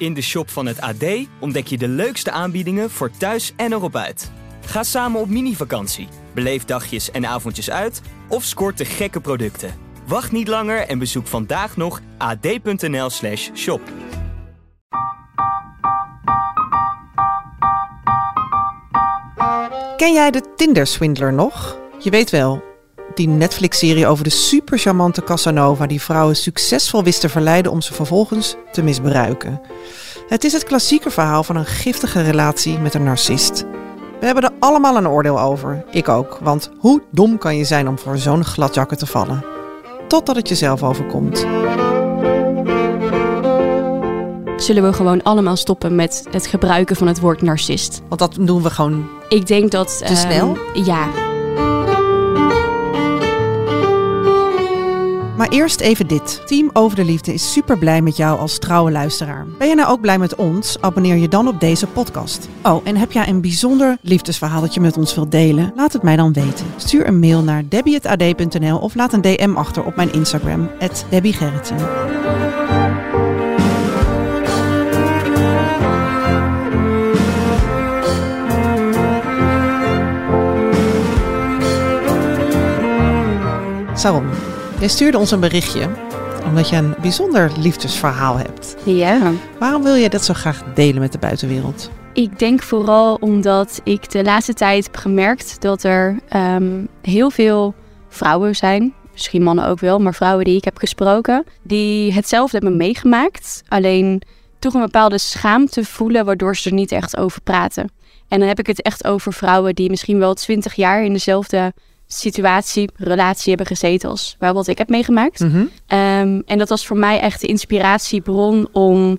In de shop van het AD ontdek je de leukste aanbiedingen voor thuis en erop uit. Ga samen op mini-vakantie, beleef dagjes en avondjes uit of scoort de gekke producten. Wacht niet langer en bezoek vandaag nog ad.nl/slash shop. Ken jij de Tinder-swindler nog? Je weet wel, die Netflix-serie over de super charmante Casanova die vrouwen succesvol wist te verleiden om ze vervolgens te misbruiken. Het is het klassieke verhaal van een giftige relatie met een narcist. We hebben er allemaal een oordeel over, ik ook, want hoe dom kan je zijn om voor zo'n gladjakker te vallen? Totdat het jezelf overkomt. Zullen we gewoon allemaal stoppen met het gebruiken van het woord narcist? Want dat doen we gewoon Ik denk dat... Te ehm, snel? Ja. Maar eerst even dit. Team Over de Liefde is super blij met jou als trouwe luisteraar. Ben je nou ook blij met ons? Abonneer je dan op deze podcast. Oh, en heb jij een bijzonder liefdesverhaal dat je met ons wilt delen? Laat het mij dan weten. Stuur een mail naar debbie.ad.nl of laat een DM achter op mijn Instagram, @debbiegerritsen. Saron, jij stuurde ons een berichtje omdat je een bijzonder liefdesverhaal hebt. Ja. Waarom wil je dat zo graag delen met de buitenwereld? Ik denk vooral omdat ik de laatste tijd heb gemerkt dat er ehm, heel veel vrouwen zijn, misschien mannen ook wel, maar vrouwen die ik heb gesproken, die hetzelfde hebben meegemaakt, alleen toch een bepaalde schaamte voelen waardoor ze er niet echt over praten. En dan heb ik het echt over vrouwen die misschien wel twintig jaar in dezelfde situatie, relatie hebben gezeten als waar wat ik heb meegemaakt. Ehm, en dat was voor mij echt de inspiratiebron om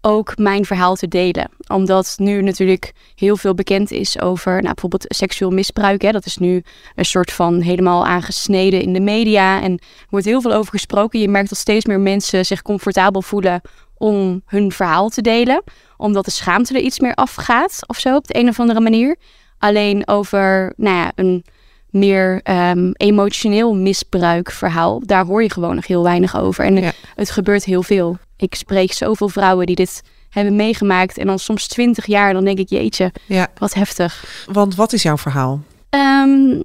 ook mijn verhaal te delen. Omdat nu natuurlijk heel veel bekend is over nou, bijvoorbeeld seksueel misbruik. Hè. Dat is nu een soort van helemaal aangesneden in de media. En er wordt heel veel over gesproken. Je merkt dat steeds meer mensen zich comfortabel voelen om hun verhaal te delen. Omdat de schaamte er iets meer afgaat of zo op de een of andere manier. Alleen over nou ja, een meer ehm, emotioneel misbruikverhaal. Daar hoor je gewoon nog heel weinig over. En Ja. het gebeurt heel veel. Ik spreek zoveel vrouwen die dit hebben meegemaakt. En dan soms twintig jaar, dan denk ik, jeetje, Ja, wat heftig. want wat is jouw verhaal? Ehm,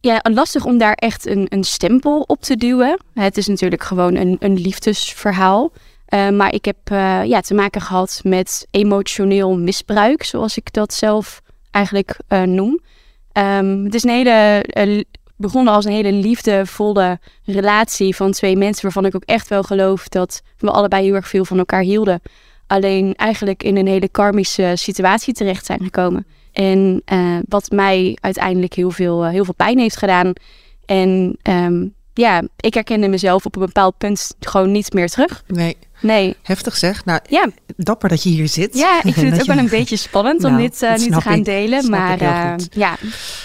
ja, lastig om daar echt een, een stempel op te duwen. Het is natuurlijk gewoon een, een liefdesverhaal. Eh, maar ik heb eh, ja, te maken gehad met emotioneel misbruik, zoals ik dat zelf eigenlijk eh, noem. Ehm, het is een hele, li- begonnen als een hele liefdevolle relatie van twee mensen, waarvan ik ook echt wel geloof dat we allebei heel erg veel van elkaar hielden. Alleen eigenlijk in een hele karmische situatie terecht zijn gekomen. En eh, wat mij uiteindelijk heel veel, eh, heel veel pijn heeft gedaan. En ehm, ja, ik herkende mezelf op een bepaald punt gewoon niet meer terug. Nee, Nee, heftig zeg. Nou, ja, dapper dat je hier zit. ja ik vind het ook wel een beetje spannend om Nou, dit dat nu te gaan ik. delen. Snap Maar heel eh, ja,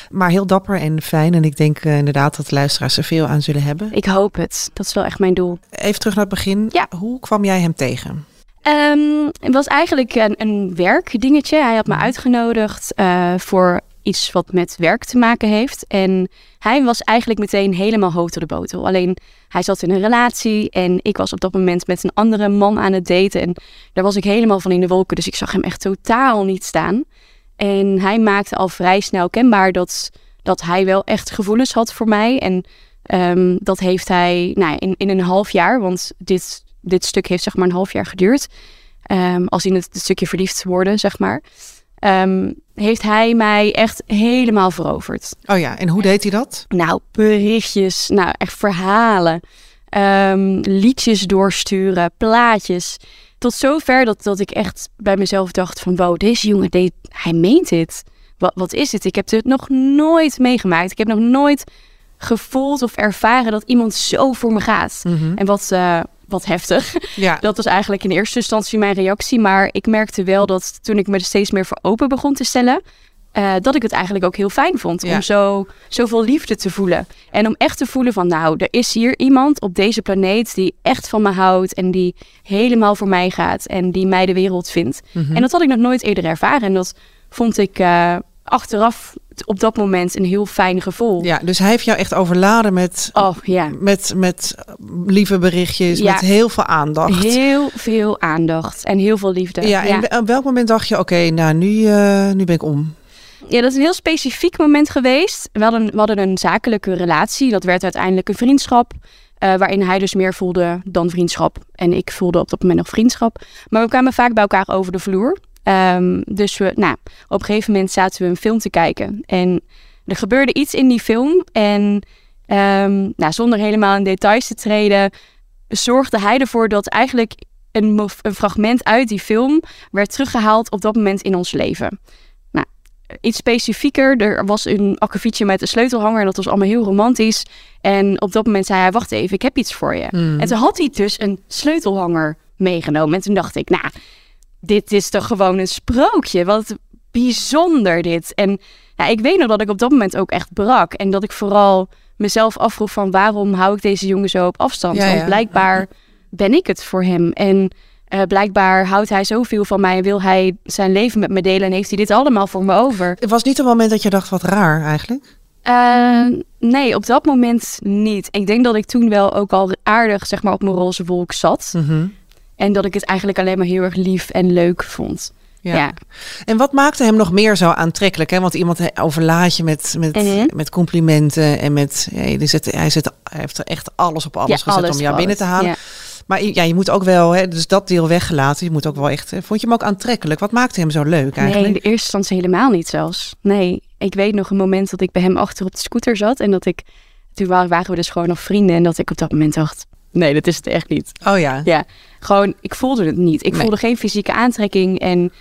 Maar heel dapper en fijn. En ik denk eh, inderdaad dat de luisteraars er veel aan zullen hebben. ik hoop het. Dat is wel echt mijn doel. Even terug naar het begin. Ja. Hoe kwam jij hem tegen? Ehm, het was eigenlijk een, een werkdingetje. Hij had me uitgenodigd eh, voor iets wat met werk te maken heeft. En hij was eigenlijk meteen helemaal hoog door de botel. Alleen hij zat in een relatie en ik was op dat moment met een andere man aan het daten. En daar was ik helemaal van in de wolken. Dus ik zag hem echt totaal niet staan. En hij maakte al vrij snel kenbaar dat, dat hij wel echt gevoelens had voor mij. En ehm, dat heeft hij nou, in, in een half jaar, want dit, dit stuk heeft zeg maar een half jaar geduurd. Ehm, als in het, het stukje verliefd worden, zeg maar. Ehm, heeft hij mij echt helemaal veroverd. Oh ja, en hoe deed hij dat? Nou, berichtjes, nou echt verhalen, ehm, liedjes doorsturen, plaatjes. Tot zover dat, dat ik echt bij mezelf dacht van... wow, deze jongen, deed, hij meent dit. Wat, wat is dit? Ik heb dit nog nooit meegemaakt. Ik heb nog nooit gevoeld of ervaren dat iemand zo voor me gaat. En wat, eh, wat heftig. Ja, Dat was eigenlijk in eerste instantie mijn reactie. Maar ik merkte wel dat toen ik me er steeds meer voor open begon te stellen... eh, dat ik het eigenlijk ook heel fijn vond Ja. om zo, zoveel liefde te voelen. En om echt te voelen van, nou, er is hier iemand op deze planeet die echt van me houdt en die helemaal voor mij gaat en die mij de wereld vindt. Mhm. En dat had ik nog nooit eerder ervaren. En dat vond ik eh, achteraf op dat moment een heel fijn gevoel. Ja, dus hij heeft jou echt overladen met, Oh ja, met, met lieve berichtjes, Ja. met heel veel aandacht. heel veel aandacht en heel veel liefde. ja, en op welk moment dacht je, oké, nou nu, eh, nu ben ik om? Ja, dat is een heel specifiek moment geweest. We hadden, we hadden een zakelijke relatie. Dat werd uiteindelijk een vriendschap. eh, waarin hij dus meer voelde dan vriendschap. En ik voelde op dat moment nog vriendschap. Maar we kwamen vaak bij elkaar over de vloer. Ehm, dus we, nou, op een gegeven moment zaten we een film te kijken. En er gebeurde iets in die film. En ehm, nou, zonder helemaal in details te treden, zorgde hij ervoor dat eigenlijk een, een fragment uit die film werd teruggehaald op dat moment in ons leven. Nou, iets specifieker, er was een akkefietje met een sleutelhanger en dat was allemaal heel romantisch. En op dat moment zei hij, wacht even, ik heb iets voor je. Hmm. En toen had hij dus een sleutelhanger meegenomen. En toen dacht ik, nou, dit is toch gewoon een sprookje. Wat bijzonder dit. En ja, ik weet nog dat ik op dat moment ook echt brak. En dat ik vooral mezelf afvroeg van waarom hou ik deze jongen zo op afstand? Ja, Want blijkbaar ben ik het voor hem. En eh, blijkbaar houdt hij zoveel van mij en wil hij zijn leven met me delen. En heeft hij dit allemaal voor me over. Het was niet een moment dat je dacht, wat raar eigenlijk? Eh, nee, op dat moment niet. Ik denk dat ik toen wel ook al aardig zeg maar, op mijn roze wolk zat. Mhm. En dat ik het eigenlijk alleen maar heel erg lief en leuk vond. Ja. Ja. En wat maakte hem nog meer zo aantrekkelijk? Hè? Want iemand overlaat je met, met, met complimenten en met. Ja, hij, zet, hij, zet, hij heeft er echt alles op alles Ja, gezet alles om jou binnen te halen. Ja. Maar ja, je moet ook wel, hè, dus dat deel weggelaten. Je moet ook wel echt. Vond je hem ook aantrekkelijk? Wat maakte hem zo leuk Nee, in eigenlijk? de eerste instantie helemaal niet zelfs. Nee, ik weet nog een moment dat ik bij hem achter op de scooter zat. En dat ik, toen waren we dus gewoon nog vrienden. En dat ik op dat moment dacht, nee, dat is het echt niet. Oh ja. Ja, gewoon, ik voelde het niet. Ik Nee. voelde geen fysieke aantrekking. En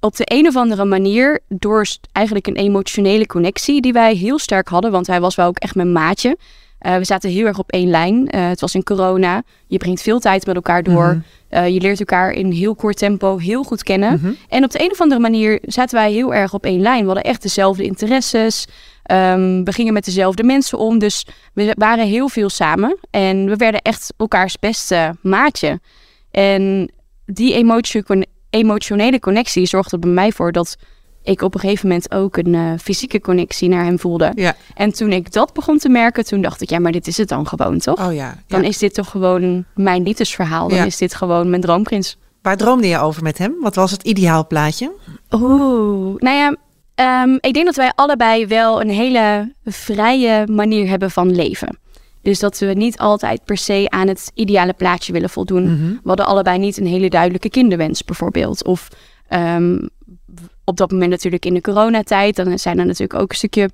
op de een of andere manier, door eigenlijk een emotionele connectie die wij heel sterk hadden. Want hij was wel ook echt mijn maatje. Eh, we zaten heel erg op één lijn. Eh, het was in corona. Je brengt veel tijd met elkaar door. Mhm. Eh, je leert elkaar in heel kort tempo heel goed kennen. Mhm. En op de een of andere manier zaten wij heel erg op één lijn. We hadden echt dezelfde interesses. Ehm, we gingen met dezelfde mensen om. Dus we waren heel veel samen. En we werden echt elkaars beste maatje. En die emotio- emotionele connectie zorgde er bij mij voor dat ik op een gegeven moment ook een eh, fysieke connectie naar hem voelde. Ja. En toen ik dat begon te merken, toen dacht ik, ja, maar dit is het dan gewoon, toch? Oh ja. Dan is dit toch gewoon mijn liefdesverhaal. Dan Ja. is dit gewoon mijn droomprins. Waar droomde je over met hem? Wat was het ideaalplaatje? Oeh, nou ja, ehm, ik denk dat wij allebei wel een hele vrije manier hebben van leven. Dus dat we niet altijd per se aan het ideale plaatje willen voldoen. Mhm. We hadden allebei niet een hele duidelijke kinderwens, bijvoorbeeld. Of ehm, op dat moment natuurlijk in de coronatijd, dan zijn er natuurlijk ook een stukje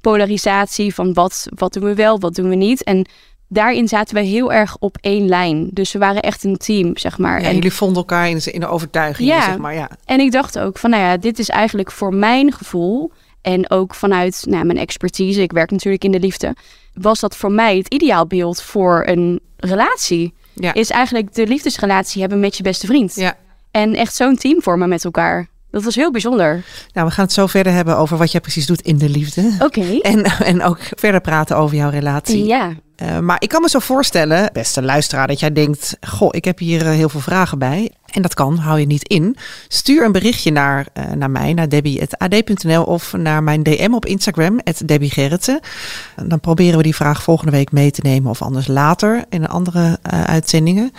polarisatie van wat, wat doen we wel, wat doen we niet. En daarin zaten we heel erg op één lijn. Dus we waren echt een team, zeg maar. Ja, en jullie vonden elkaar in de, in de overtuiging, Ja. zeg maar. Ja. en ik dacht ook van, nou ja, dit is eigenlijk voor mijn gevoel en ook vanuit nou, mijn expertise, ik werk natuurlijk in de liefde, was dat voor mij het ideaalbeeld voor een relatie. Ja. Is eigenlijk de liefdesrelatie hebben met je beste vriend. ja. En echt zo'n team vormen met elkaar. Dat was heel bijzonder. Nou, we gaan het zo verder hebben over wat jij precies doet in de liefde. Oké. En, en ook verder praten over jouw relatie. Ja. Eh, maar ik kan me zo voorstellen, beste luisteraar, dat jij denkt: Goh, ik heb hier eh, heel veel vragen bij. En dat kan, hou je niet in. Stuur een berichtje naar, eh, naar mij, naar debbie.ad.nl of naar mijn DM op Instagram, Debbie. En Dan proberen we die vraag volgende week mee te nemen of anders later in andere uitzendingen.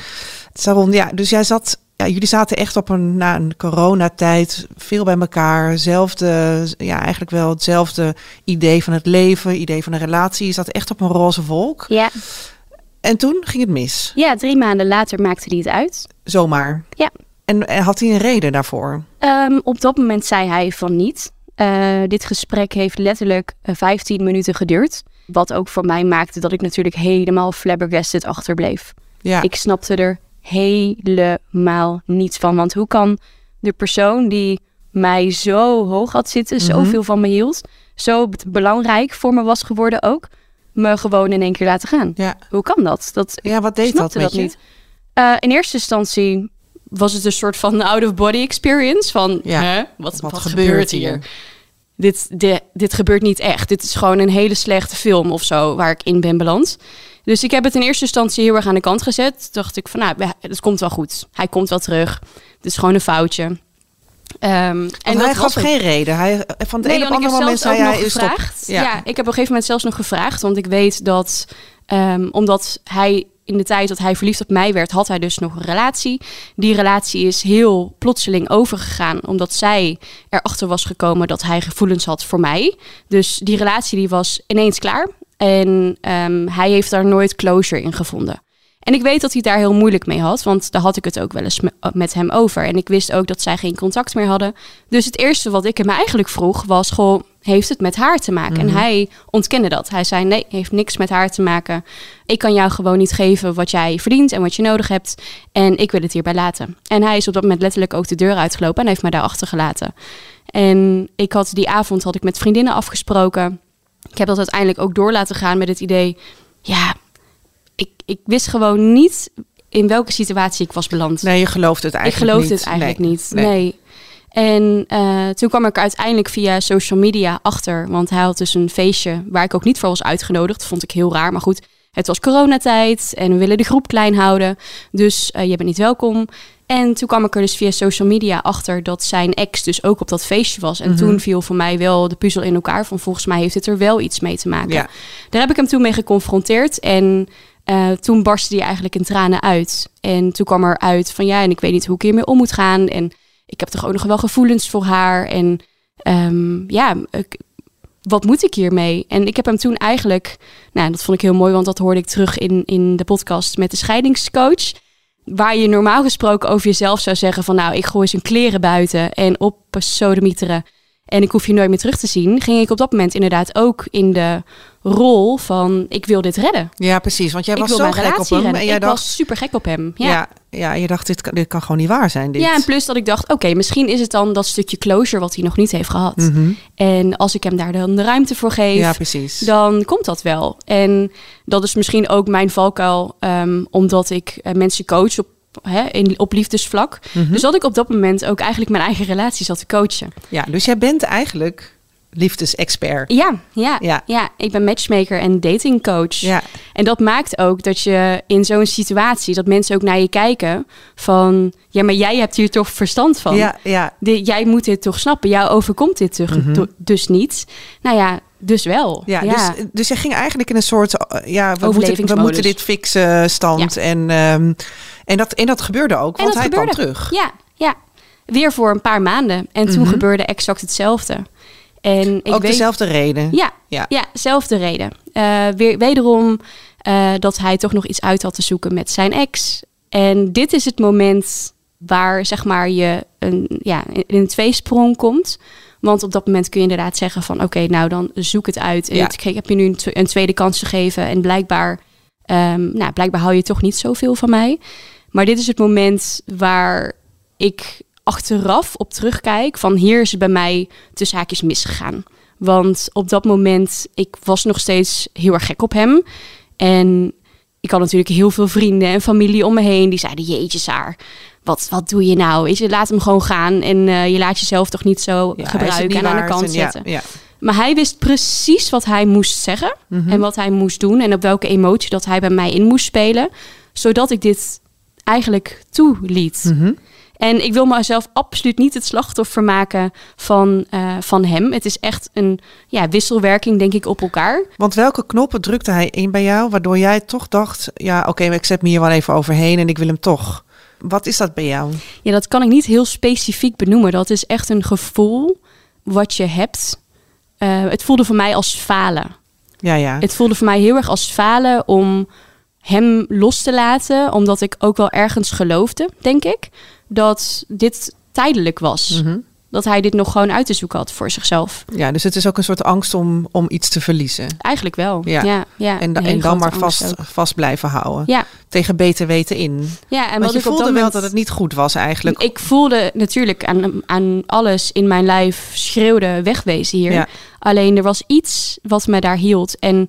Saron, ja, dus jij zat. Ja, jullie zaten echt op een, na een coronatijd veel bij elkaar. Zelfde, ja, eigenlijk wel hetzelfde idee van het leven, idee van een relatie. Je zat echt op een roze wolk. Ja. En toen ging het mis. ja, drie maanden later maakte hij het uit. Zomaar. Ja. En, en had hij een reden daarvoor? Ehm, op dat moment zei hij van niet. Eh, dit gesprek heeft letterlijk eh, 15 minuten geduurd. Wat ook voor mij maakte dat ik natuurlijk helemaal flabbergasted achterbleef. Ja. Ik snapte er helemaal niets van. Want hoe kan de persoon die mij zo hoog had zitten, Mhm. zoveel van me hield, zo belangrijk voor me was geworden ook, me gewoon in één keer laten gaan? ja. Hoe kan dat? Dat Ja, wat deed dat snapte met dat je? niet. Eh, in eerste instantie was het een soort van out-of-body experience. Van, Ja. hè? Wat, Wat wat, gebeurt gebeurt hier? hier? Dit, dit, dit gebeurt niet echt. Dit is gewoon een hele slechte film of zo waar ik in ben beland. Dus ik heb het in eerste instantie heel erg aan de kant gezet. Toen dacht ik van, nou, het komt wel goed. Hij komt wel terug. Het is gewoon een foutje. Ehm, en dat hij gaf het. geen reden. Hij, van het Nee, ene op andere moment zei hij... gevraagd. Ja. Ja. ik heb op een gegeven moment zelfs nog gevraagd. Want ik weet dat, ehm, omdat hij in de tijd dat hij verliefd op mij werd, had hij dus nog een relatie. Die relatie is heel plotseling overgegaan, omdat zij erachter was gekomen dat hij gevoelens had voor mij. Dus die relatie die was ineens klaar. En ehm, hij heeft daar nooit closure in gevonden. En ik weet dat hij daar heel moeilijk mee had, want daar had ik het ook wel eens me- met hem over. En ik wist ook dat zij geen contact meer hadden. Dus het eerste wat ik hem eigenlijk vroeg was: Goh, heeft het met haar te maken? En hij ontkende dat. Hij zei: Nee, heeft niks met haar te maken. Ik kan jou gewoon niet geven wat jij verdient en wat je nodig hebt. En ik wil het hierbij laten. En hij is op dat moment letterlijk ook de deur uitgelopen en heeft mij daar achtergelaten. En ik had die avond had ik met vriendinnen afgesproken. Ik heb dat uiteindelijk ook door laten gaan met het idee: Ja, ik, ik wist gewoon niet in welke situatie ik was beland. Nee, je gelooft het ik eigenlijk geloofde niet. het eigenlijk Nee. niet. Nee. Nee. En eh, toen kwam ik er uiteindelijk via social media achter. Want hij had dus een feestje waar ik ook niet voor was uitgenodigd. Dat vond ik heel raar. Maar goed, het was coronatijd en we willen de groep klein houden. Dus eh, je bent niet welkom. En toen kwam ik er dus via social media achter dat zijn ex dus ook op dat feestje was. En Mhm. toen viel voor mij wel de puzzel in elkaar van volgens mij heeft het er wel iets mee te maken. Ja. Daar heb ik hem toen mee geconfronteerd en eh, toen barstte hij eigenlijk in tranen uit. En toen kwam er uit van ja, en ik weet niet hoe ik hiermee om moet gaan. En ik heb toch ook nog wel gevoelens voor haar. En ehm, ja, ik- wat moet ik hiermee? En ik heb hem toen eigenlijk, nou, dat vond ik heel mooi, want dat hoorde ik terug in, in de podcast met de scheidingscoach. Waar je normaal gesproken over jezelf zou zeggen van nou, ik gooi zijn kleren buiten en op sodemieteren. En ik hoef je nooit meer terug te zien. Ging ik op dat moment inderdaad ook in de rol van ik wil dit redden. Ja, precies. Want jij ik was zo gek op hem. redden. En jij ik dacht, was super gek op hem. ja. Ja. Ja, je dacht, dit kan, dit kan gewoon niet waar zijn. Dit. Ja, en plus dat ik dacht, oké, misschien is het dan dat stukje closure wat hij nog niet heeft gehad. Mhm. En als ik hem daar dan de ruimte voor geef, Ja, precies. dan komt dat wel. En dat is misschien ook mijn valkuil, ehm, omdat ik eh, mensen coach op, hè, in, op liefdesvlak. Mhm. Dus dat ik op dat moment ook eigenlijk mijn eigen relatie zat te coachen. Ja, dus jij bent eigenlijk liefdesexpert. Ja, ja, Ja. ja. ik ben matchmaker en datingcoach. Ja, En dat maakt ook dat je in zo'n situatie, dat mensen ook naar je kijken van, ja, maar jij hebt hier toch verstand van. ja, ja. De- jij moet dit toch snappen. Jou overkomt dit toch, Mhm. dus niet. Nou ja, dus wel. Ja, Dus, dus je ging eigenlijk in een soort, eh, ja, we moeten, we Overlevingsmodus. moeten dit fixen stand. En, ehm, en, dat, en dat gebeurde ook, want hij gebeurde. kwam terug. Ja, ja. Weer voor een paar maanden. En toen Mhm. gebeurde exact hetzelfde. En ik ook weet, dezelfde reden. Ja, Ja. ja. zelfde reden. Eh, weer, wederom eh, dat hij toch nog iets uit had te zoeken met zijn ex. En dit is het moment waar zeg maar je een, ja, in een tweesprong komt. Want op dat moment kun je inderdaad zeggen van... oké, nou dan zoek het uit. En Ja. ik heb je nu een tweede kans gegeven. En blijkbaar, ehm, nou, blijkbaar hou je toch niet zoveel van mij. Maar dit is het moment waar ik achteraf op terugkijk... van hier is het bij mij tussen haakjes misgegaan. Want op dat moment, ik was nog steeds heel erg gek op hem. En ik had natuurlijk heel veel vrienden en familie om me heen. Die zeiden, jeetje Saar, wat, wat doe je nou? Weet je, laat hem gewoon gaan. En eh, je laat jezelf toch niet zo Ja, gebruiken niet en aan de kant En zetten. Ja, Maar hij wist precies wat hij moest zeggen. Mhm. En wat hij moest doen. En op welke emotie dat hij bij mij in moest spelen. Zodat ik dit eigenlijk toeliet. Mhm. En ik wil mezelf absoluut niet het slachtoffer maken van, eh, van hem. Het is echt een ja, wisselwerking, denk ik, op elkaar. Want welke knoppen drukte hij in bij jou, waardoor jij toch dacht, ja, oké, ik zet me hier wel even overheen en ik wil hem toch. Wat is dat bij jou? Ja, dat kan ik niet heel specifiek benoemen. Dat is echt een gevoel wat je hebt. Eh, het voelde voor mij als falen. Ja, ja. Het voelde voor mij heel erg als falen om hem los te laten. Omdat ik ook wel ergens geloofde, denk ik, dat dit tijdelijk was. Mhm. Dat hij dit nog gewoon uit te zoeken had voor zichzelf. Ja, dus het is ook een soort angst om, om iets te verliezen. Eigenlijk wel. Ja. Ja, ja, En, da- dan maar vast, ook. vast blijven houden. Ja, Tegen beter weten in. ja, en Want je ik voelde wel dat het niet goed was eigenlijk. Ik voelde natuurlijk aan, aan alles in mijn lijf schreeuwde wegwezen hier. Ja. Alleen er was iets wat me daar hield. En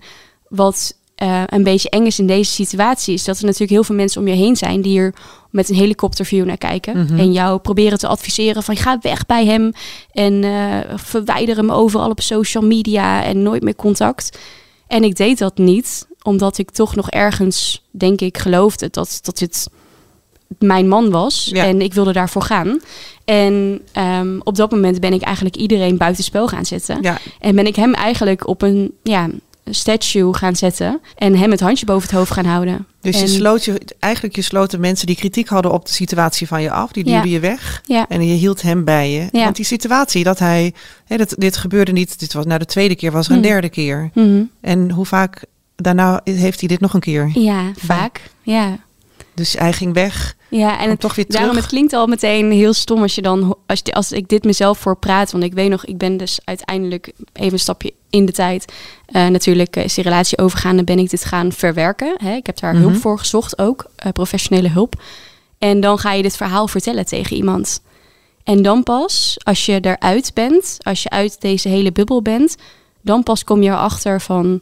wat eh, een beetje eng is in deze situatie... is dat er natuurlijk heel veel mensen om je heen zijn... die hier met een helikopterview naar kijken. Mhm. En jou proberen te adviseren van ga weg bij hem. En eh, verwijder hem overal op social media en nooit meer contact. En ik deed dat niet, omdat ik toch nog ergens, denk ik, geloofde dat, dat dit mijn man was. Ja. En ik wilde daarvoor gaan. En ehm, op dat moment ben ik eigenlijk iedereen buitenspel gaan zetten. Ja, En ben ik hem eigenlijk op een ja, statue gaan zetten. En hem het handje boven het hoofd gaan houden. dus je sloot je, eigenlijk je sloot de mensen die kritiek hadden op de situatie van je af. Die Ja. duwde je weg. Ja, En je hield hem bij je. Ja. Want die situatie dat hij, hè, dat, dit gebeurde niet, dit was nou de tweede keer, was er een Hmm. derde keer. Mhm. En hoe vaak daarna heeft hij dit nog een keer? ja vaak. Ja. Dus hij ging weg Ja, en het, toch weer terug. daarom het klinkt al meteen heel stom als je dan als, je, als ik dit mezelf voor praat. Want ik weet nog, ik ben dus uiteindelijk even een stapje in de tijd. eh, natuurlijk eh, is die relatie overgaan en ben ik dit gaan verwerken. Hè? Ik heb daar Mhm. hulp voor gezocht ook, eh, professionele hulp. En dan ga je dit verhaal vertellen tegen iemand. En dan pas, als je eruit bent, als je uit deze hele bubbel bent, dan pas kom je erachter van,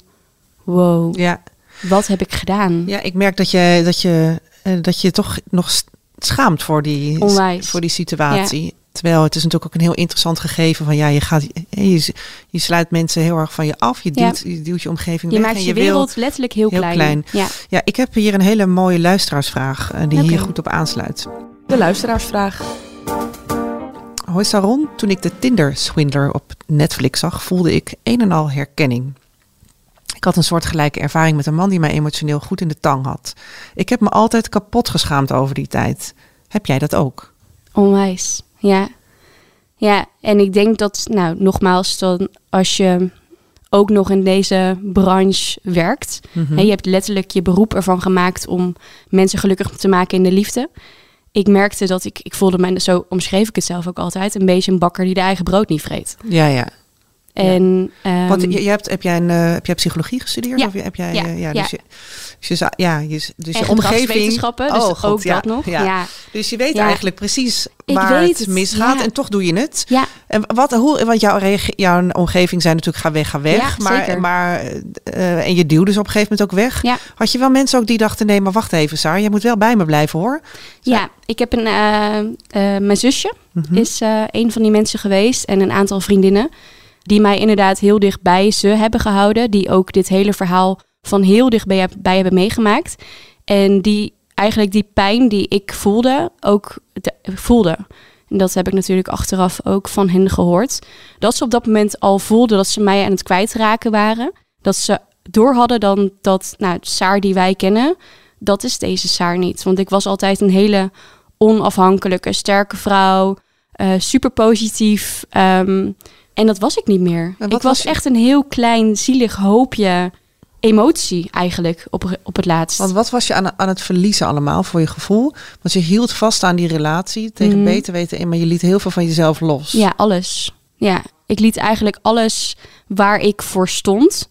wow, ja, wat heb ik gedaan? ja, ik merk dat je, dat je, eh, dat je toch nog schaamt voor die, Onwijs. voor die situatie. Terwijl het is natuurlijk ook een heel interessant gegeven van ja, je gaat, je, je sluit mensen heel erg van je af. Je Ja. duwt, je, duwt je omgeving Je weg maakt en je wereld letterlijk heel, heel klein. klein. Ja. Ja, ik heb hier een hele mooie luisteraarsvraag eh, die hier goed op aansluit. De luisteraarsvraag. Hoi Saron, toen ik de Tinder Swindler op Netflix zag, voelde ik een en al herkenning. Ik had een soortgelijke ervaring met een man die mij emotioneel goed in de tang had. Ik heb me altijd kapot geschaamd over die tijd. Heb jij dat ook? Onwijs, ja. Ja, en ik denk dat, nou, nogmaals, dan als je ook nog in deze branche werkt. Hè, je hebt letterlijk je beroep ervan gemaakt om mensen gelukkig te maken in de liefde. Ik merkte dat ik, ik voelde mij, zo omschreef ik het zelf ook altijd, een beetje een bakker die de eigen brood niet vreet. Ja, ja. En, ehm, Want je, je hebt, heb, jij een, eh, heb jij psychologie gestudeerd? Ja. Of heb jij, Ja. eh, ja, dus je, dus ja, je, dus je omgeving. gedragswetenschappen, dus Oh, God, ook ja, dat nog. ja. Dus je weet eigenlijk precies waar het misgaat en toch doe je het. ja. En wat, hoe, want jouw, jouw omgeving zei natuurlijk ga weg, ga weg. Maar, zeker. maar eh, en je duwde ze op een gegeven moment ook weg. Ja. Had je wel mensen ook die dachten nee, maar wacht even Saar, je moet wel bij me blijven hoor. Ja, ik heb een. mijn zusje Mhm. is een van die mensen geweest en een aantal vriendinnen die mij inderdaad heel dicht bij ze hebben gehouden, die ook dit hele verhaal van heel dichtbij bij hebben meegemaakt en die eigenlijk die pijn die ik voelde ook de- voelde. En dat heb ik natuurlijk achteraf ook van hen gehoord. Dat ze op dat moment al voelden dat ze mij aan het kwijtraken waren. Dat ze door hadden dan dat, nou, Saar die wij kennen, dat is deze Saar niet. Want ik was altijd een hele onafhankelijke, sterke vrouw. eh, super positief. ehm, en dat was ik niet meer. Ik was echt een heel klein, zielig hoopje emotie eigenlijk op, op het laatst. Want wat was je aan, aan het verliezen allemaal voor je gevoel? Want je hield vast aan die relatie tegen Mhm. beter weten in, maar je liet heel veel van jezelf los. Ja, alles. Ja, ik liet eigenlijk alles waar ik voor stond.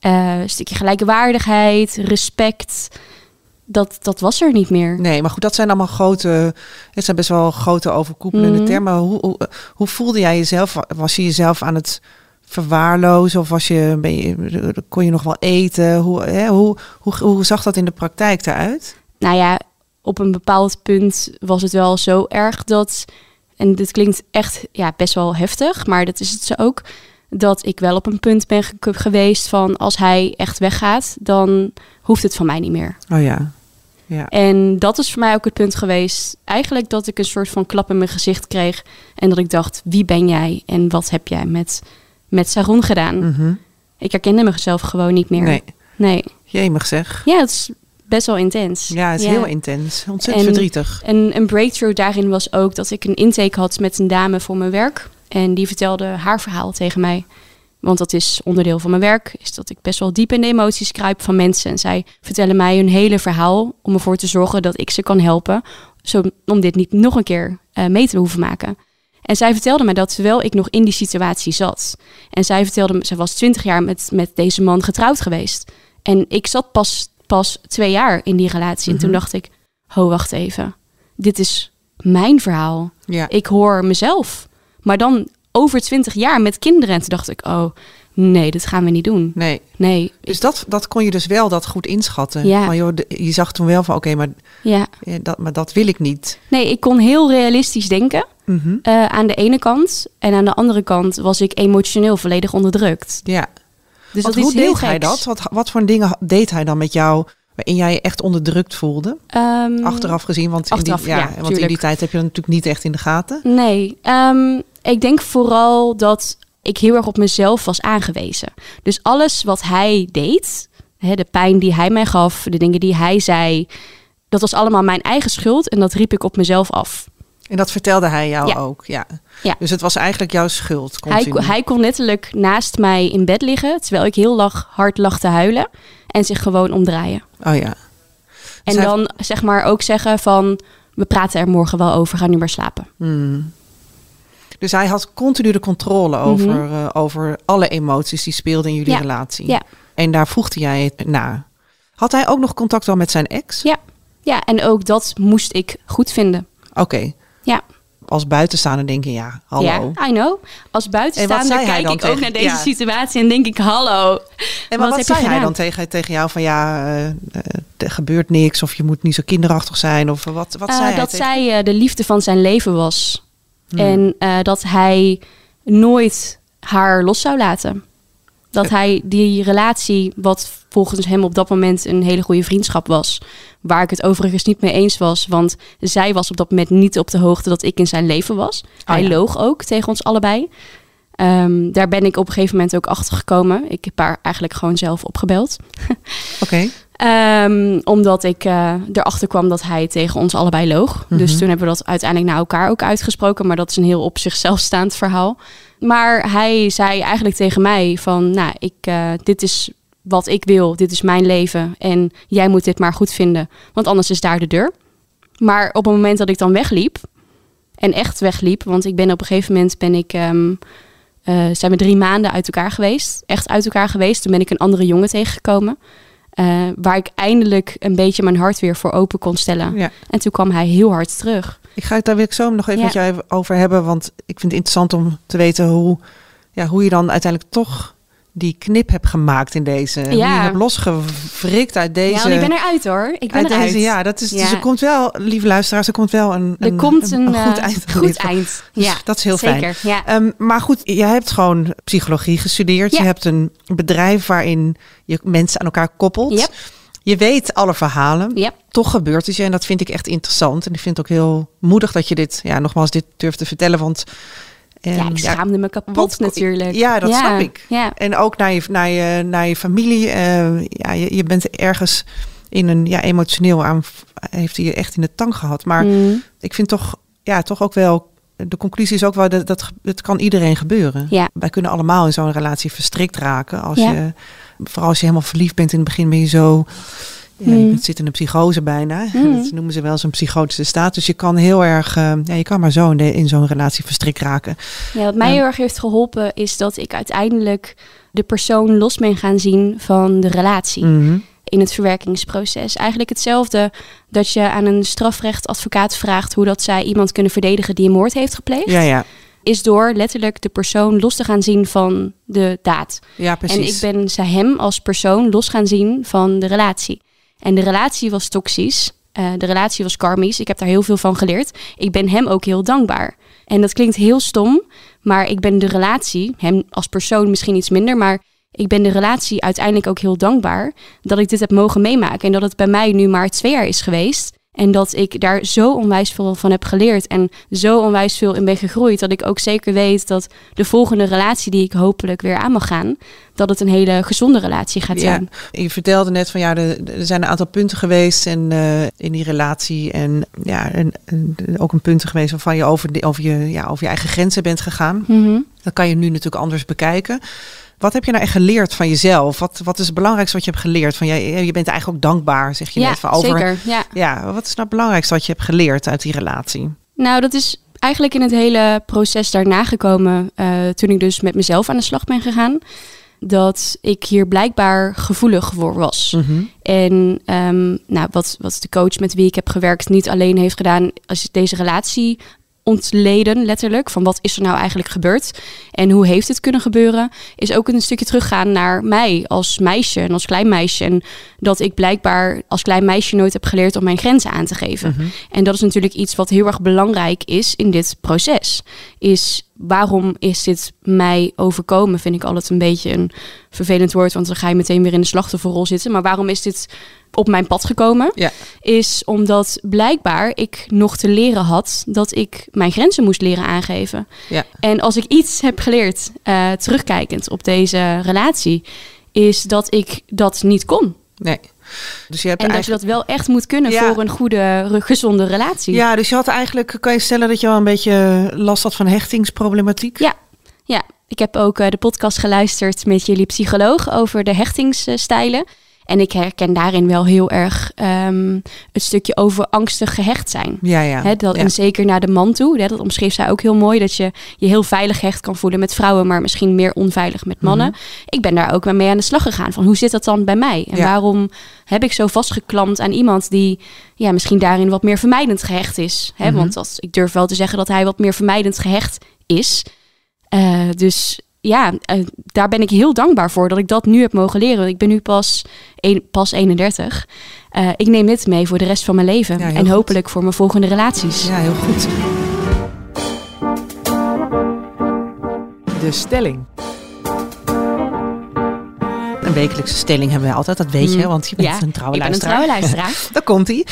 Eh, een stukje gelijkwaardigheid, respect. Dat, dat was er niet meer. Nee, maar goed, dat zijn allemaal grote, het zijn best wel grote overkoepelende Mhm. termen. Hoe, hoe, hoe voelde jij jezelf? Was je jezelf aan het verwaarlozen of was je, ben je, kon je nog wel eten? Hoe, hè, hoe, hoe, hoe zag dat in de praktijk eruit? Nou ja, op een bepaald punt was het wel zo erg dat. En dit klinkt echt ja, best wel heftig, maar dat is het zo ook. Dat ik wel op een punt ben ge- geweest van als hij echt weggaat, dan hoeft het van mij niet meer. Oh ja. Ja. En dat is voor mij ook het punt geweest. Eigenlijk dat ik een soort van klap in mijn gezicht kreeg. En dat ik dacht, wie ben jij en wat heb jij met, met Saron gedaan? Mhm. Ik herkende mezelf gewoon niet meer. Nee, nee. jemig zeg. Ja, het is best wel intens. Ja, het is heel intens. Ontzettend En- verdrietig. En een breakthrough daarin was ook dat ik een intake had met een dame voor mijn werk. En die vertelde haar verhaal tegen mij. Want dat is onderdeel van mijn werk. Is dat ik best wel diep in de emoties kruip van mensen. En zij vertellen mij hun hele verhaal. Om ervoor te zorgen dat ik ze kan helpen. Zo, om dit niet nog een keer eh, mee te hoeven maken. En zij vertelde mij dat terwijl ik nog in die situatie zat. En zij vertelde me, zij was twintig jaar met, met deze man getrouwd geweest. En ik zat pas, pas twee jaar in die relatie. En toen Mhm. dacht ik, ho, wacht even. Dit is mijn verhaal. Ja. Ik hoor mezelf. Maar dan over twintig jaar met kinderen. En toen dacht ik, oh, nee, dit gaan we niet doen. Nee. Nee, Dus dat, dat kon je dus wel dat goed inschatten. Ja. Van, joh, je zag toen wel van, oké, maar, ja. eh, dat, maar dat wil ik niet. Nee, ik kon heel realistisch denken. Eh, aan de ene kant. En aan de andere kant was ik emotioneel volledig onderdrukt. Ja. Dus Want dat hoe is heel deed hij dat? Wat, wat voor dingen deed hij dan met jou? waarin jij je echt onderdrukt voelde? Ehm, Achteraf gezien, want, achteraf, in, die, ja, ja, want in die tijd heb je dat natuurlijk niet echt in de gaten. Nee, ehm, ik denk vooral dat ik heel erg op mezelf was aangewezen. Dus alles wat hij deed, hè, de pijn die hij mij gaf, de dingen die hij zei, dat was allemaal mijn eigen schuld en dat riep ik op mezelf af. En dat vertelde hij jou Ja. ook, ja. Ja. Dus het was eigenlijk jouw schuld, Hij, continu. hij kon letterlijk naast mij in bed liggen, terwijl ik heel lag, hard lag te huilen en zich gewoon omdraaien. Oh ja. Dus En hij- dan zeg maar ook zeggen van, we praten er morgen wel over, ga nu maar slapen. Hmm. Dus hij had continu de controle over, eh, over alle emoties die speelden in jullie Mhm. Ja. relatie. Ja. En daar voegde jij het na. Had hij ook nog contact wel met zijn ex? Ja, ja en ook dat moest ik goed vinden. Oké. Ja. Als buitenstaander denk je, ja, hallo. Ja, I know. Als buitenstaander kijk ik ook naar deze ja. situatie en denk ik, hallo. En wat, heb je zei hij dan tegen, tegen jou van ja, eh, er gebeurt niks of je moet niet zo kinderachtig zijn of wat, wat Eh, zei hij dat tegen- zij de liefde van zijn leven was. Hmm. En eh, dat hij nooit haar los zou laten. Dat hij die relatie, wat volgens hem op dat moment een hele goede vriendschap was, waar ik het overigens niet mee eens was, want zij was op dat moment niet op de hoogte dat ik in zijn leven was. hij ja. loog ook tegen ons allebei. Ehm, daar ben ik op een gegeven moment ook achter gekomen. Ik heb haar eigenlijk gewoon zelf opgebeld. Oké. Ehm, omdat ik eh, erachter kwam dat hij tegen ons allebei loog. Dus Mhm. toen hebben we dat uiteindelijk naar elkaar ook uitgesproken. Maar dat is een heel op zichzelf staand verhaal. Maar hij zei eigenlijk tegen mij van... Nou, ik, eh, dit is wat ik wil. Dit is mijn leven. En jij moet dit maar goed vinden. Want anders is daar de deur. Maar op het moment dat ik dan wegliep... En echt wegliep. Want ik ben op een gegeven moment ben ik... ehm, eh, zijn we drie maanden uit elkaar geweest. Echt uit elkaar geweest. Toen ben ik een andere jongen tegengekomen. Eh, waar ik eindelijk een beetje mijn hart weer voor open kon stellen. Ja. En toen kwam hij heel hard terug. Ik ga het daar wil ik zo nog even Ja. met jou over hebben, want ik vind het interessant om te weten hoe, ja, hoe je dan uiteindelijk toch die knip hebt gemaakt in deze. Ja. hebt losgewrikt uit deze. ja, ik ben eruit hoor. Ik ben uit eruit. deze, ja, dat is, dus Ja. er komt wel, lieve luisteraars, er komt wel een, Er een, komt een, goed eh, eind. Goed eind. Dus Ja, dat is heel fijn. zeker. Ja. Ehm, maar goed, je hebt gewoon psychologie gestudeerd. Ja. Je hebt een bedrijf waarin je mensen aan elkaar koppelt. Yep. Je weet alle verhalen. Yep. Toch gebeurt het je en dat vind ik echt interessant. En ik vind het ook heel moedig dat je dit, ja, nogmaals, dit durft te vertellen. Want ja, ehm, ik schaamde me kapot natuurlijk. Ja, dat snap ik. Ja. En ook naar je, naar je, naar je familie. eh, ja, je, je bent ergens in een ja, emotioneel aan. Heeft hij je echt in de tang gehad. Maar Mm, ik vind toch, ja, toch ook wel. De conclusie is ook wel dat, dat het kan iedereen gebeuren. Ja. Wij kunnen allemaal in zo'n relatie verstrikt raken. Als je, vooral als je helemaal verliefd bent in het begin, ben je zo. Ja. Je zit in een psychose bijna. Mm. Dat noemen ze wel eens een psychotische staat. Dus je kan heel erg, eh, ja, je kan maar zo in, de- in zo'n relatie verstrikt raken. Ja, wat mij heel erg heeft geholpen is dat ik uiteindelijk de persoon los ben gaan zien van de relatie. Mhm. in het verwerkingsproces. Eigenlijk hetzelfde dat je aan een strafrechtadvocaat vraagt hoe dat zij iemand kunnen verdedigen die een moord heeft gepleegd. Ja, ja. Is door letterlijk de persoon los te gaan zien van de daad. Ja, precies. En ik ben hem als persoon los gaan zien van de relatie. En de relatie was toxisch. Eh, de relatie was karmisch. Ik heb daar heel veel van geleerd. Ik ben hem ook heel dankbaar. En dat klinkt heel stom, maar ik ben de relatie, hem als persoon misschien iets minder, maar ik ben de relatie uiteindelijk ook heel dankbaar dat ik dit heb mogen meemaken. En dat het bij mij nu maar twee jaar is geweest. En dat ik daar zo onwijs veel van heb geleerd en zo onwijs veel in ben gegroeid. Dat ik ook zeker weet dat de volgende relatie die ik hopelijk weer aan mag gaan, dat het een hele gezonde relatie gaat Ja, zijn. je vertelde net van ja, er, zijn een aantal punten geweest en, eh, in die relatie. En ja, en, en ook een punten geweest waarvan je over, de, over, je, ja, over je eigen grenzen bent gegaan. Mhm. Dat kan je nu natuurlijk anders bekijken. Wat heb je nou echt geleerd van jezelf? Wat, wat is het belangrijkste wat je hebt geleerd? Van, jij, je bent eigenlijk ook dankbaar, zeg je Ja, net. Van over, zeker. Ja. Ja, wat is nou het belangrijkste wat je hebt geleerd uit die relatie? Nou, dat is eigenlijk in het hele proces daarna gekomen eh, toen ik dus met mezelf aan de slag ben gegaan. Dat ik hier blijkbaar gevoelig voor was. Mhm. En ehm, nou, wat, wat de coach met wie ik heb gewerkt niet alleen heeft gedaan, als deze relatie ontleden, letterlijk, van wat is er nou eigenlijk gebeurd en hoe heeft het kunnen gebeuren, is ook een stukje teruggaan naar mij als meisje en als klein meisje. En dat ik blijkbaar als klein meisje nooit heb geleerd om mijn grenzen aan te geven. Mhm. En dat is natuurlijk iets wat heel erg belangrijk is in dit proces. Is waarom is dit mij overkomen? Vind ik altijd een beetje een vervelend woord, want dan ga je meteen weer in de slachtofferrol zitten. Maar waarom is dit op mijn pad gekomen, Ja. is omdat blijkbaar ik nog te leren had dat ik mijn grenzen moest leren aangeven. Ja. En als ik iets heb geleerd, eh, terugkijkend op deze relatie, is dat ik dat niet kon. Nee. Dus je hebt En dat je dat wel echt moet kunnen Ja. voor een goede, gezonde relatie. Ja, dus je had eigenlijk, kan je stellen dat je wel een beetje last had van hechtingsproblematiek? Ja, ja. ik heb ook eh, de podcast geluisterd met jullie psycholoog over de hechtingsstijlen. En ik herken daarin wel heel erg ehm, het stukje over angstig gehecht zijn. Ja, ja. Dat, ja. En zeker naar de man toe. Dat omschreef zij ook heel mooi. Dat je je heel veilig gehecht kan voelen met vrouwen, maar misschien meer onveilig met mannen. Ik ben daar ook mee aan de slag gegaan. Van hoe zit dat dan bij mij? En Ja. waarom heb ik zo vastgeklampt aan iemand die ja, misschien daarin wat meer vermijdend gehecht is? Hè? Want dat, ik durf wel te zeggen dat hij wat meer vermijdend gehecht is. Eh, dus ja, eh, daar ben ik heel dankbaar voor dat ik dat nu heb mogen leren. Want Ik ben nu pas, een, pas 31. Eh, ik neem dit mee voor de rest van mijn leven. Ja, en goed. hopelijk voor mijn volgende relaties. Ja, heel goed. De stelling. Een wekelijkse stelling hebben wij altijd, dat weet je, Mm. want je bent Ja, een trouwe ik ben een luisteraar. trouwe luisteraar. Daar komt hij.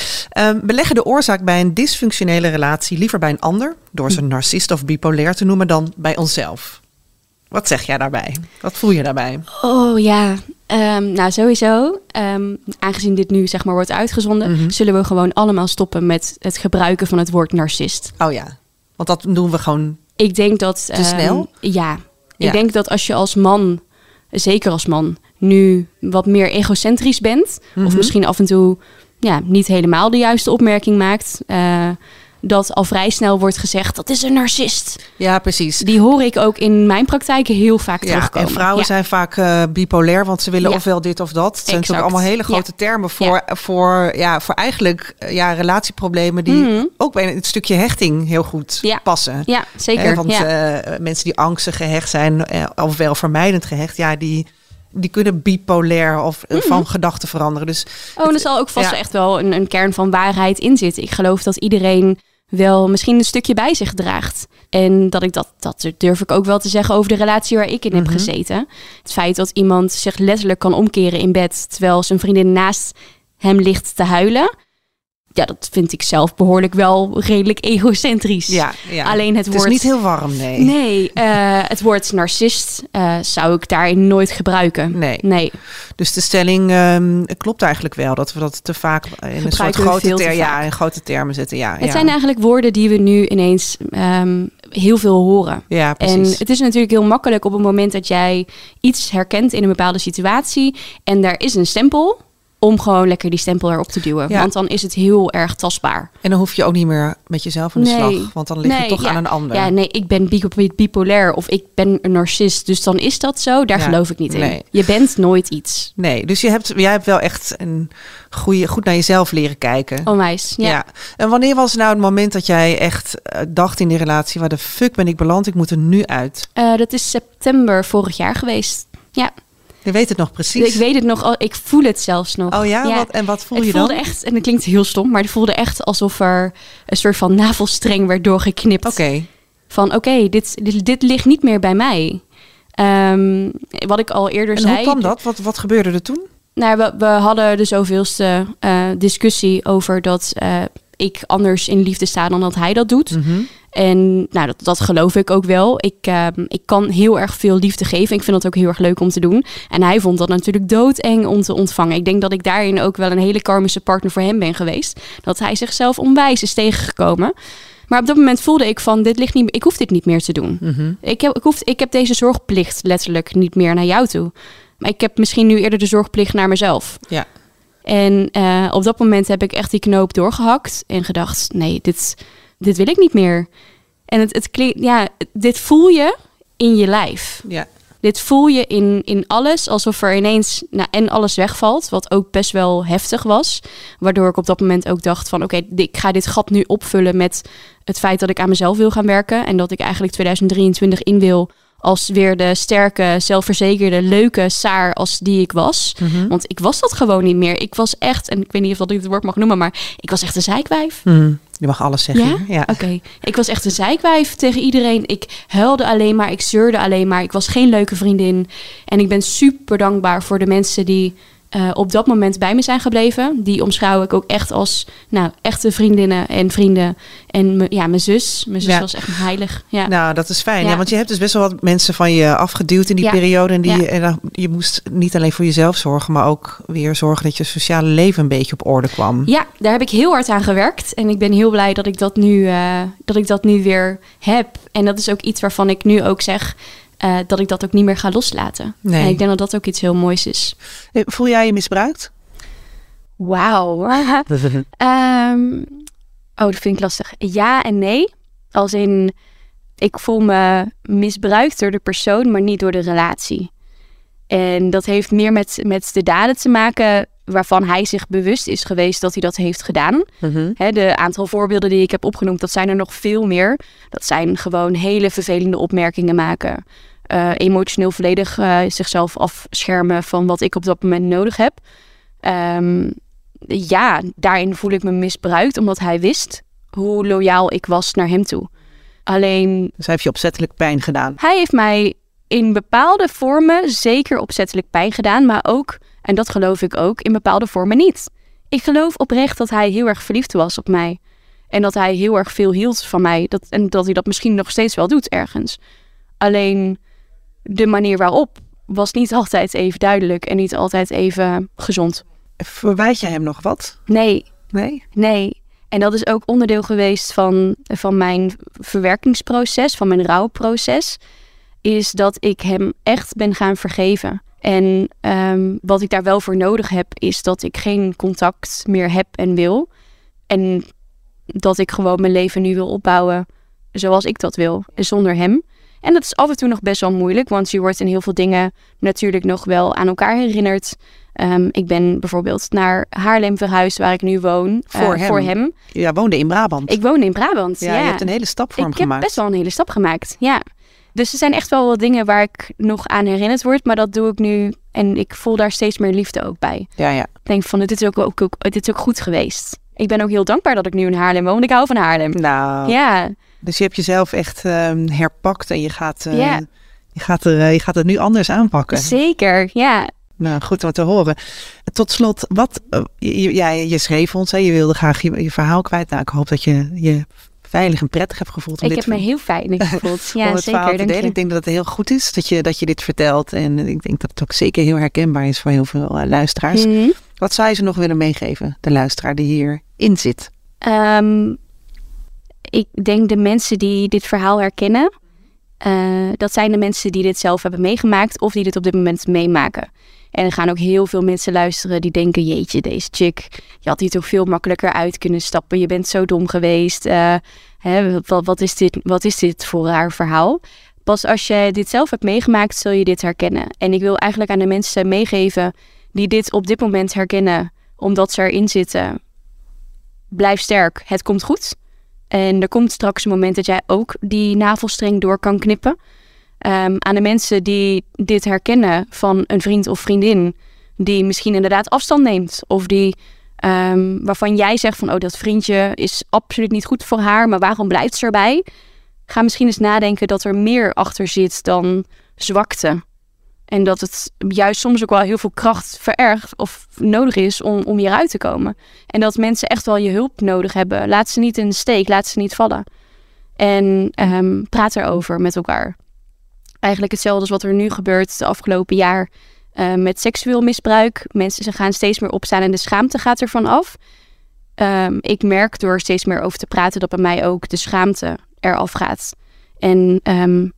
beleggen de oorzaak bij een dysfunctionele relatie liever bij een ander, door ze narcist of bipolair te noemen, dan bij onszelf. Wat zeg jij daarbij? Wat voel je daarbij? Oh ja, Ehm, nou sowieso. ehm, aangezien dit nu zeg maar wordt uitgezonden, Mhm. zullen we gewoon allemaal stoppen met het gebruiken van het woord narcist. Oh ja, want dat doen we gewoon. Ik denk dat. ehm, snel? Ja. Ja. Ik denk dat als je als man, zeker als man, nu wat meer egocentrisch bent, of Mhm. misschien af en toe ja, niet helemaal de juiste opmerking maakt, eh, dat al vrij snel wordt gezegd dat is een narcist. Ja, precies. Die hoor ik ook in mijn praktijken heel vaak Ja, terugkomen. en vrouwen Ja. zijn vaak eh, bipolair, want ze willen Ja. ofwel dit of dat. Het zijn natuurlijk allemaal hele grote termen voor, voor, ja, voor eigenlijk eh, ja, relatieproblemen die Mhm. ook bij het stukje hechting heel goed passen. Ja, zeker. Hè, want eh, mensen die angstig gehecht zijn, eh, ofwel vermijdend gehecht, ja, die, die kunnen bipolair of eh, van gedachten veranderen. Dus Oh, en er zal ook vast ja. echt wel een, een kern van waarheid in zitten. Ik geloof dat iedereen wel misschien een stukje bij zich draagt. En dat ik dat, dat durf ik ook wel te zeggen over de relatie waar ik in heb Mhm. gezeten. Het feit dat iemand zich letterlijk kan omkeren in bed terwijl zijn vriendin naast hem ligt te huilen. Ja, dat vind ik zelf behoorlijk wel redelijk egocentrisch. ja, ja. Alleen het het woord... is niet heel warm, nee. Nee, eh, het woord narcist eh, zou ik daarin nooit gebruiken. Nee. Nee. Dus de stelling ehm, klopt eigenlijk wel. Dat we dat te vaak in een soort grote, ter- ja, in grote termen zetten. Ja, Het ja. zijn eigenlijk woorden die we nu ineens ehm, heel veel horen. ja, En het is natuurlijk heel makkelijk op het moment dat jij iets herkent in een bepaalde situatie en daar is een stempel, om gewoon lekker die stempel erop te duwen. Ja. Want dan is het heel erg tastbaar. En dan hoef je ook niet meer met jezelf aan de Nee. slag. Want dan ligt het Nee, toch ja. aan een ander. Ja, nee, ik ben bi- bipolair of ik ben een narcist, dus dan is dat zo. Daar Ja, geloof ik niet in. nee. Je bent nooit iets. Nee, dus je hebt, jij hebt wel echt een goede, goed naar jezelf leren kijken. Onwijs. Ja. ja. En wanneer was nou het moment dat jij echt eh, dacht in die relatie... waar de fuck ben ik beland? Ik moet er nu uit. Eh, dat is september vorig jaar geweest. Ja, Je weet het nog precies. ik weet het nog. al- Ik voel het zelfs nog. Oh ja? Wat, en wat voel het je voelde dan? echt, en dat klinkt heel stom, maar het voelde echt alsof er een soort van navelstreng werd doorgeknipt. Oké. Van oké, dit, dit, dit ligt niet meer bij mij. Ehm, wat ik al eerder En zei. hoe kwam dat? Wat, wat gebeurde er toen? Nou, we, we hadden de zoveelste eh, discussie over dat eh, ik anders in liefde sta dan dat hij dat doet. Mhm. En nou, dat, dat geloof ik ook wel. Ik, ehm, ik kan heel erg veel liefde geven. Ik vind dat ook heel erg leuk om te doen. En hij vond dat natuurlijk doodeng om te ontvangen. Ik denk dat ik daarin ook wel een hele karmische partner voor hem ben geweest. Dat hij zichzelf onwijs is tegengekomen. Maar op dat moment voelde ik van, dit ligt niet, ik hoef dit niet meer te doen. Mhm. Ik, heb, ik, hoef, ik heb deze zorgplicht letterlijk niet meer naar jou toe. Maar ik heb misschien nu eerder de zorgplicht naar mezelf. Ja. En eh, op dat moment heb ik echt die knoop doorgehakt en gedacht: nee, dit, dit wil ik niet meer. En het, het klinkt, ja, dit voel je in je lijf. Ja. Dit voel je in, in alles, alsof er ineens nou, en alles wegvalt, wat ook best wel heftig was. Waardoor ik op dat moment ook dacht van oké, ik ga dit gat nu opvullen met het feit dat ik aan mezelf wil gaan werken. En dat ik eigenlijk 2023 in wil als weer de sterke, zelfverzekerde, leuke Saar als die ik was. Mhm. Want ik was dat gewoon niet meer. Ik was echt, en ik weet niet of dat ik het woord mag noemen, maar ik was echt een zeikwijf. Mhm. Je mag alles zeggen. Ja? Oké. Ik was echt een zeikwijf tegen iedereen. Ik huilde alleen maar, ik zeurde alleen maar. Ik was geen leuke vriendin. En ik ben super dankbaar voor de mensen die eh, op dat moment bij me zijn gebleven. Die omschouw ik ook echt als nou, echte vriendinnen en vrienden. En me- ja, mijn zus. Mijn zus Ja. was echt heilig. Ja. Nou, dat is fijn. Ja. Ja. want je hebt dus best wel wat mensen van je afgeduwd in die periode. En, die, en je moest niet alleen voor jezelf zorgen, maar ook weer zorgen dat je sociale leven een beetje op orde kwam. Ja, daar heb ik heel hard aan gewerkt. En ik ben heel blij dat ik dat nu, eh, dat ik dat nu weer heb. En dat is ook iets waarvan ik nu ook zeg eh, dat ik dat ook niet meer ga loslaten. Nee. En ik denk dat dat ook iets heel moois is. Eh, Voel jij je misbruikt? Wauw. Ehm, oh, dat vind ik lastig. Ja en nee. Als in, ik voel me misbruikt door de persoon, maar niet door de relatie. En dat heeft meer met, met de daden te maken waarvan hij zich bewust is geweest dat hij dat heeft gedaan. Mhm. De aantal voorbeelden die ik heb opgenoemd, dat zijn er nog veel meer. Dat zijn gewoon hele vervelende opmerkingen maken. Eh, emotioneel volledig eh, zichzelf afschermen van wat ik op dat moment nodig heb. Ehm, ja, daarin voel ik me misbruikt, omdat hij wist hoe loyaal ik was naar hem toe. Alleen Dus hij heeft je opzettelijk pijn gedaan. hij heeft mij in bepaalde vormen zeker opzettelijk pijn gedaan, maar ook, en dat geloof ik ook, in bepaalde vormen niet. Ik geloof oprecht dat hij heel erg verliefd was op mij. En dat hij heel erg veel hield van mij. Dat, en dat hij dat misschien nog steeds wel doet ergens. Alleen de manier waarop was niet altijd even duidelijk en niet altijd even gezond. Verwijt je hem nog wat? Nee, Nee? Nee. En dat is ook onderdeel geweest van, van mijn verwerkingsproces, van mijn rouwproces. Is dat ik hem echt ben gaan vergeven. En ehm, wat ik daar wel voor nodig heb, is dat ik geen contact meer heb en wil. En dat ik gewoon mijn leven nu wil opbouwen zoals ik dat wil, zonder hem. En dat is af en toe nog best wel moeilijk, want je wordt in heel veel dingen natuurlijk nog wel aan elkaar herinnerd. Ehm, ik ben bijvoorbeeld naar Haarlem verhuisd, waar ik nu woon. eh, Voor hem. Voor hem. Ja, woonde in Brabant. Ik woon in Brabant. ja, Ja, je hebt een hele stap voor ik hem heb gemaakt. best wel een hele stap gemaakt. Ja. Dus er zijn echt wel wat dingen waar ik nog aan herinnerd word, maar dat doe ik nu en ik voel daar steeds meer liefde ook bij. Ja, ja. Ik denk van, dit is ook, ook, ook, dit is ook goed geweest. Ik ben ook heel dankbaar dat ik nu in Haarlem woon. Ik hou van Haarlem. Nou, Ja, dus je hebt jezelf echt ehm, herpakt en je gaat, eh, Ja. je, gaat er, eh, je gaat het nu anders aanpakken. zeker. Ja, Nou, goed om te horen. Tot slot, wat, eh, je, ja, je schreef ons, hè, je wilde graag je, je verhaal kwijt. Nou, ik hoop dat je je veilig en prettig hebt gevoeld. Om ik dit heb me heel fijn gevoeld. om Ja, het zeker. te delen. Ik denk dat het heel goed is dat je, dat je dit vertelt. En ik denk dat het ook zeker heel herkenbaar is voor heel veel eh, luisteraars. Mhm. Wat zou je ze nog willen meegeven, de luisteraar die hierin zit? Ehm, ik denk de mensen die dit verhaal herkennen, eh, dat zijn de mensen die dit zelf hebben meegemaakt of die dit op dit moment meemaken. En er gaan ook heel veel mensen luisteren die denken: Jeetje, deze chick, je had hier toch veel makkelijker uit kunnen stappen. Je bent zo dom geweest. Eh, hè, wat, wat, is dit, wat is dit voor raar verhaal? Pas als je dit zelf hebt meegemaakt, zul je dit herkennen. En ik wil eigenlijk aan de mensen meegeven die dit op dit moment herkennen, omdat ze erin zitten blijf sterk, het komt goed. En er komt straks een moment dat jij ook die navelstreng door kan knippen. Ehm, aan de mensen die dit herkennen van een vriend of vriendin, die misschien inderdaad afstand neemt. Of die, ehm, waarvan jij zegt van, oh dat vriendje is absoluut niet goed voor haar, maar waarom blijft ze erbij? Ga misschien eens nadenken dat er meer achter zit dan zwakte. En dat het juist soms ook wel heel veel kracht verergt of nodig is om, om hieruit te komen. En dat mensen echt wel je hulp nodig hebben. Laat ze niet in de steek, laat ze niet vallen. En ehm, praat erover met elkaar. Eigenlijk hetzelfde als wat er nu gebeurt de afgelopen jaar eh, met seksueel misbruik. Mensen ze gaan steeds meer opstaan en de schaamte gaat ervan af. Ehm, ik merk door steeds meer over te praten dat bij mij ook de schaamte eraf gaat. En ehm,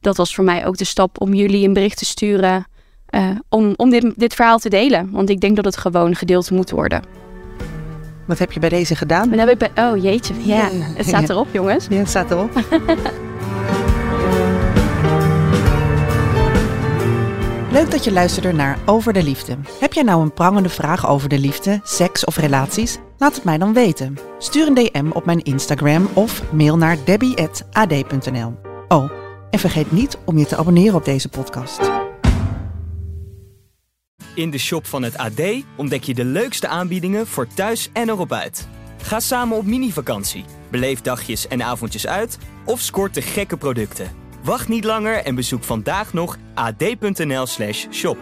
dat was voor mij ook de stap om jullie een bericht te sturen. eh, om om dit, dit verhaal te delen. Want ik denk dat het gewoon gedeeld moet worden. Wat heb je bij deze gedaan? Dan heb ik bij... Oh jeetje, ja. Ja. Het staat erop jongens. Ja, het staat erop. Leuk dat je luisterde naar Over de Liefde. Heb jij nou een prangende vraag over de liefde, seks of relaties? Laat het mij dan weten. Stuur een DM op mijn Instagram of mail naar debbie.ad.nl. Oh, en vergeet niet om je te abonneren op deze podcast. In de shop van het AD ontdek je de leukste aanbiedingen voor thuis en erop uit. Ga samen op mini-vakantie, beleef dagjes en avondjes uit of scoort de gekke producten. Wacht niet langer en bezoek vandaag nog ad.nl/shop.